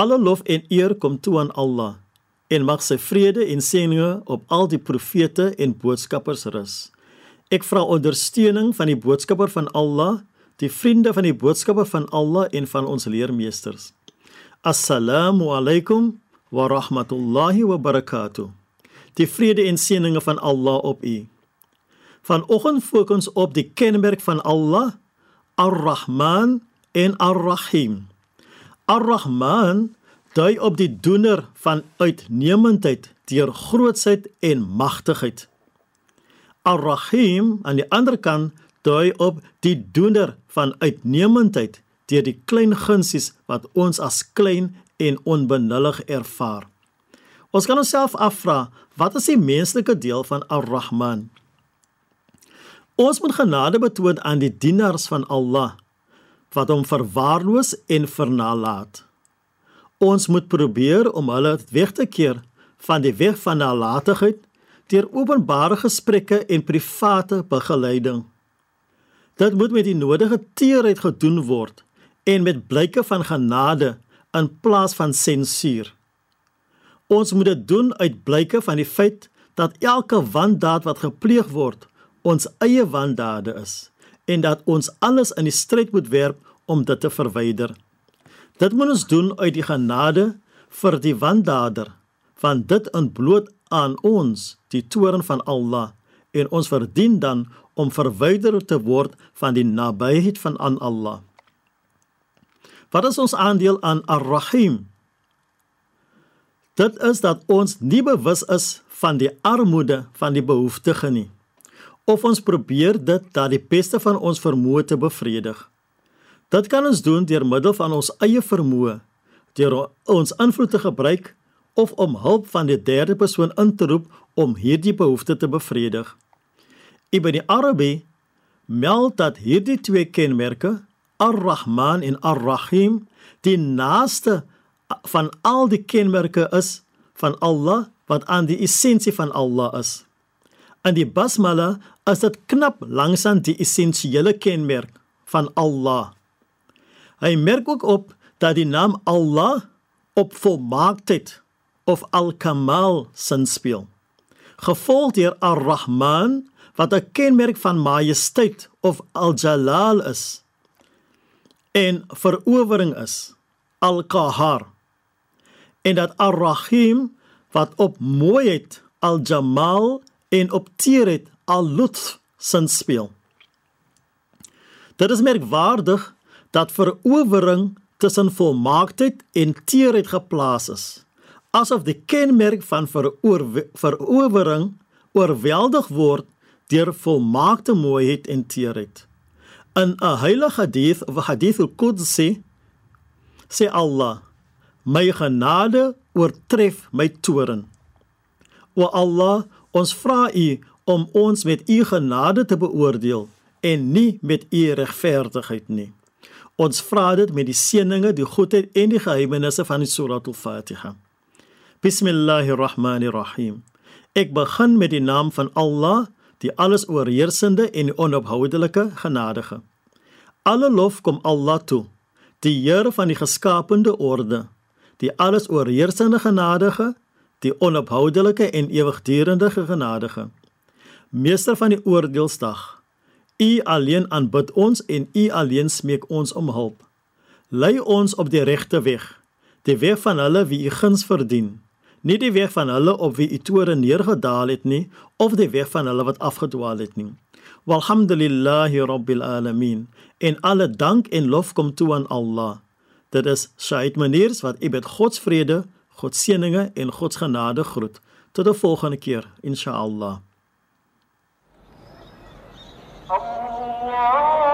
Alle lof en eer kom toe aan Allah en mag sy vrede en seëninge op al die profete en boodskappers rus. Ek vra ondersteuning van die boodskapper van Allah, die vriende van die boodskapper van Allah en van ons leermeesters. Assalamu alaykum wa rahmatullahi wa barakatuh die vrede en seëninge van Allah op u. Vanoggend fokus op die kenmerk van Allah, Ar-Rahman en Ar-Rahim. Ar-Rahman dui op die doener van uitnemendheid deur grootsheid en magtigheid. Ar-Rahim aan die ander kant dui op die doener van uitnemendheid deur die klein gunsies wat ons as klein en onbenullig ervaar. Ons kan onsself afvra, wat is die menslike deel van Ar-Rahman? Ons moet genade betoon aan die dienaars van Allah wat hom verwaarloos en vernalaat. Ons moet probeer om hulle weg te keer van die weg van nalatigheid deur openbare gesprekke en private begeleiding. Dit moet met die nodige teerheid gedoen word en met blyke van genade in plaas van sensuur. Ons moet dit doen uit blyke van die feit dat elke wandaad wat gepleeg word ons eie wandade is en dat ons alles in die stryd moet werp om dit te verwyder. Dit moet ons doen uit die genade vir die wandader want dit ontbloot aan ons die toorn van Allah en ons verdien dan om verwyder te word van die nabyheid van aan Allah. Wat is ons aandeel aan Ar-Rahim? Dit is dat ons nie bewus is van die armoede van die behoeftige nie. Of ons probeer dit dat die beste van ons vermoë te bevredig. Dit kan ons doen deur middel van ons eie vermoë, deur ons invloed te gebruik of om hulp van die derde persoon in te roep om hierdie behoefte te bevredig. Ibn Arabi meld dat hierdie twee kenmerke, Ar-Rahman en Ar-Rahim, die naaste van al die kenmerke is van Allah wat aan die essensie van Allah is. In die basmala is dit knap langsaan die essensiële kenmerk van Allah. Hy merk ook op dat die naam Allah op volmaaktheid of al-kamal sin speel. Gevolg deur Ar-Rahman wat 'n kenmerk van majesteit of al-jalal is en verowering is al-qahar en dat Ar-Rahim wat op mooiheid Al-Jamal en op teerheid Al-Lutf sin speel. Dit is merkwaardig dat verowering tussen volmaaktheid en teerheid geplaas is, asof die kenmerk van verowering oorweldig word deur volmaakte mooiheid en teerheid. In 'n heilige hadith of hadith al-Qudsi sê Allah my genade oortref my toorn. O Allah, ons vra U om ons met U genade te beoordeel en nie met U regverdigheid nie. Ons vra dit met die seëninge, die goedheid en die geheimenisse van die Surah Al-Fatiha. Bismillahirrahmanirrahim. Ek begin met die naam van Allah, die alles oorheersende en onophoudelike genadige. Alle lof kom Allah toe, die Here van die geskaapte orde die alles oorheersende genadige, die onophoudelike en ewigdurende genadige. Meester van die oordeelsdag. U alleen aanbid ons en u alleen smeek ons om hulp. Lei ons op die regte weg, die weg van hulle wie u guns verdien, nie die weg van hulle op wie u toorn neergedaal het nie, of die weg van hulle wat afgedwaal het nie. Walhamdulillahi rabbil alamin. En alle dank en lof kom toe aan Allah. Dit is Said Maniers wat u met God se vrede, God se seëninge en God se genade groet. Tot 'n volgende keer, inshallah. Allah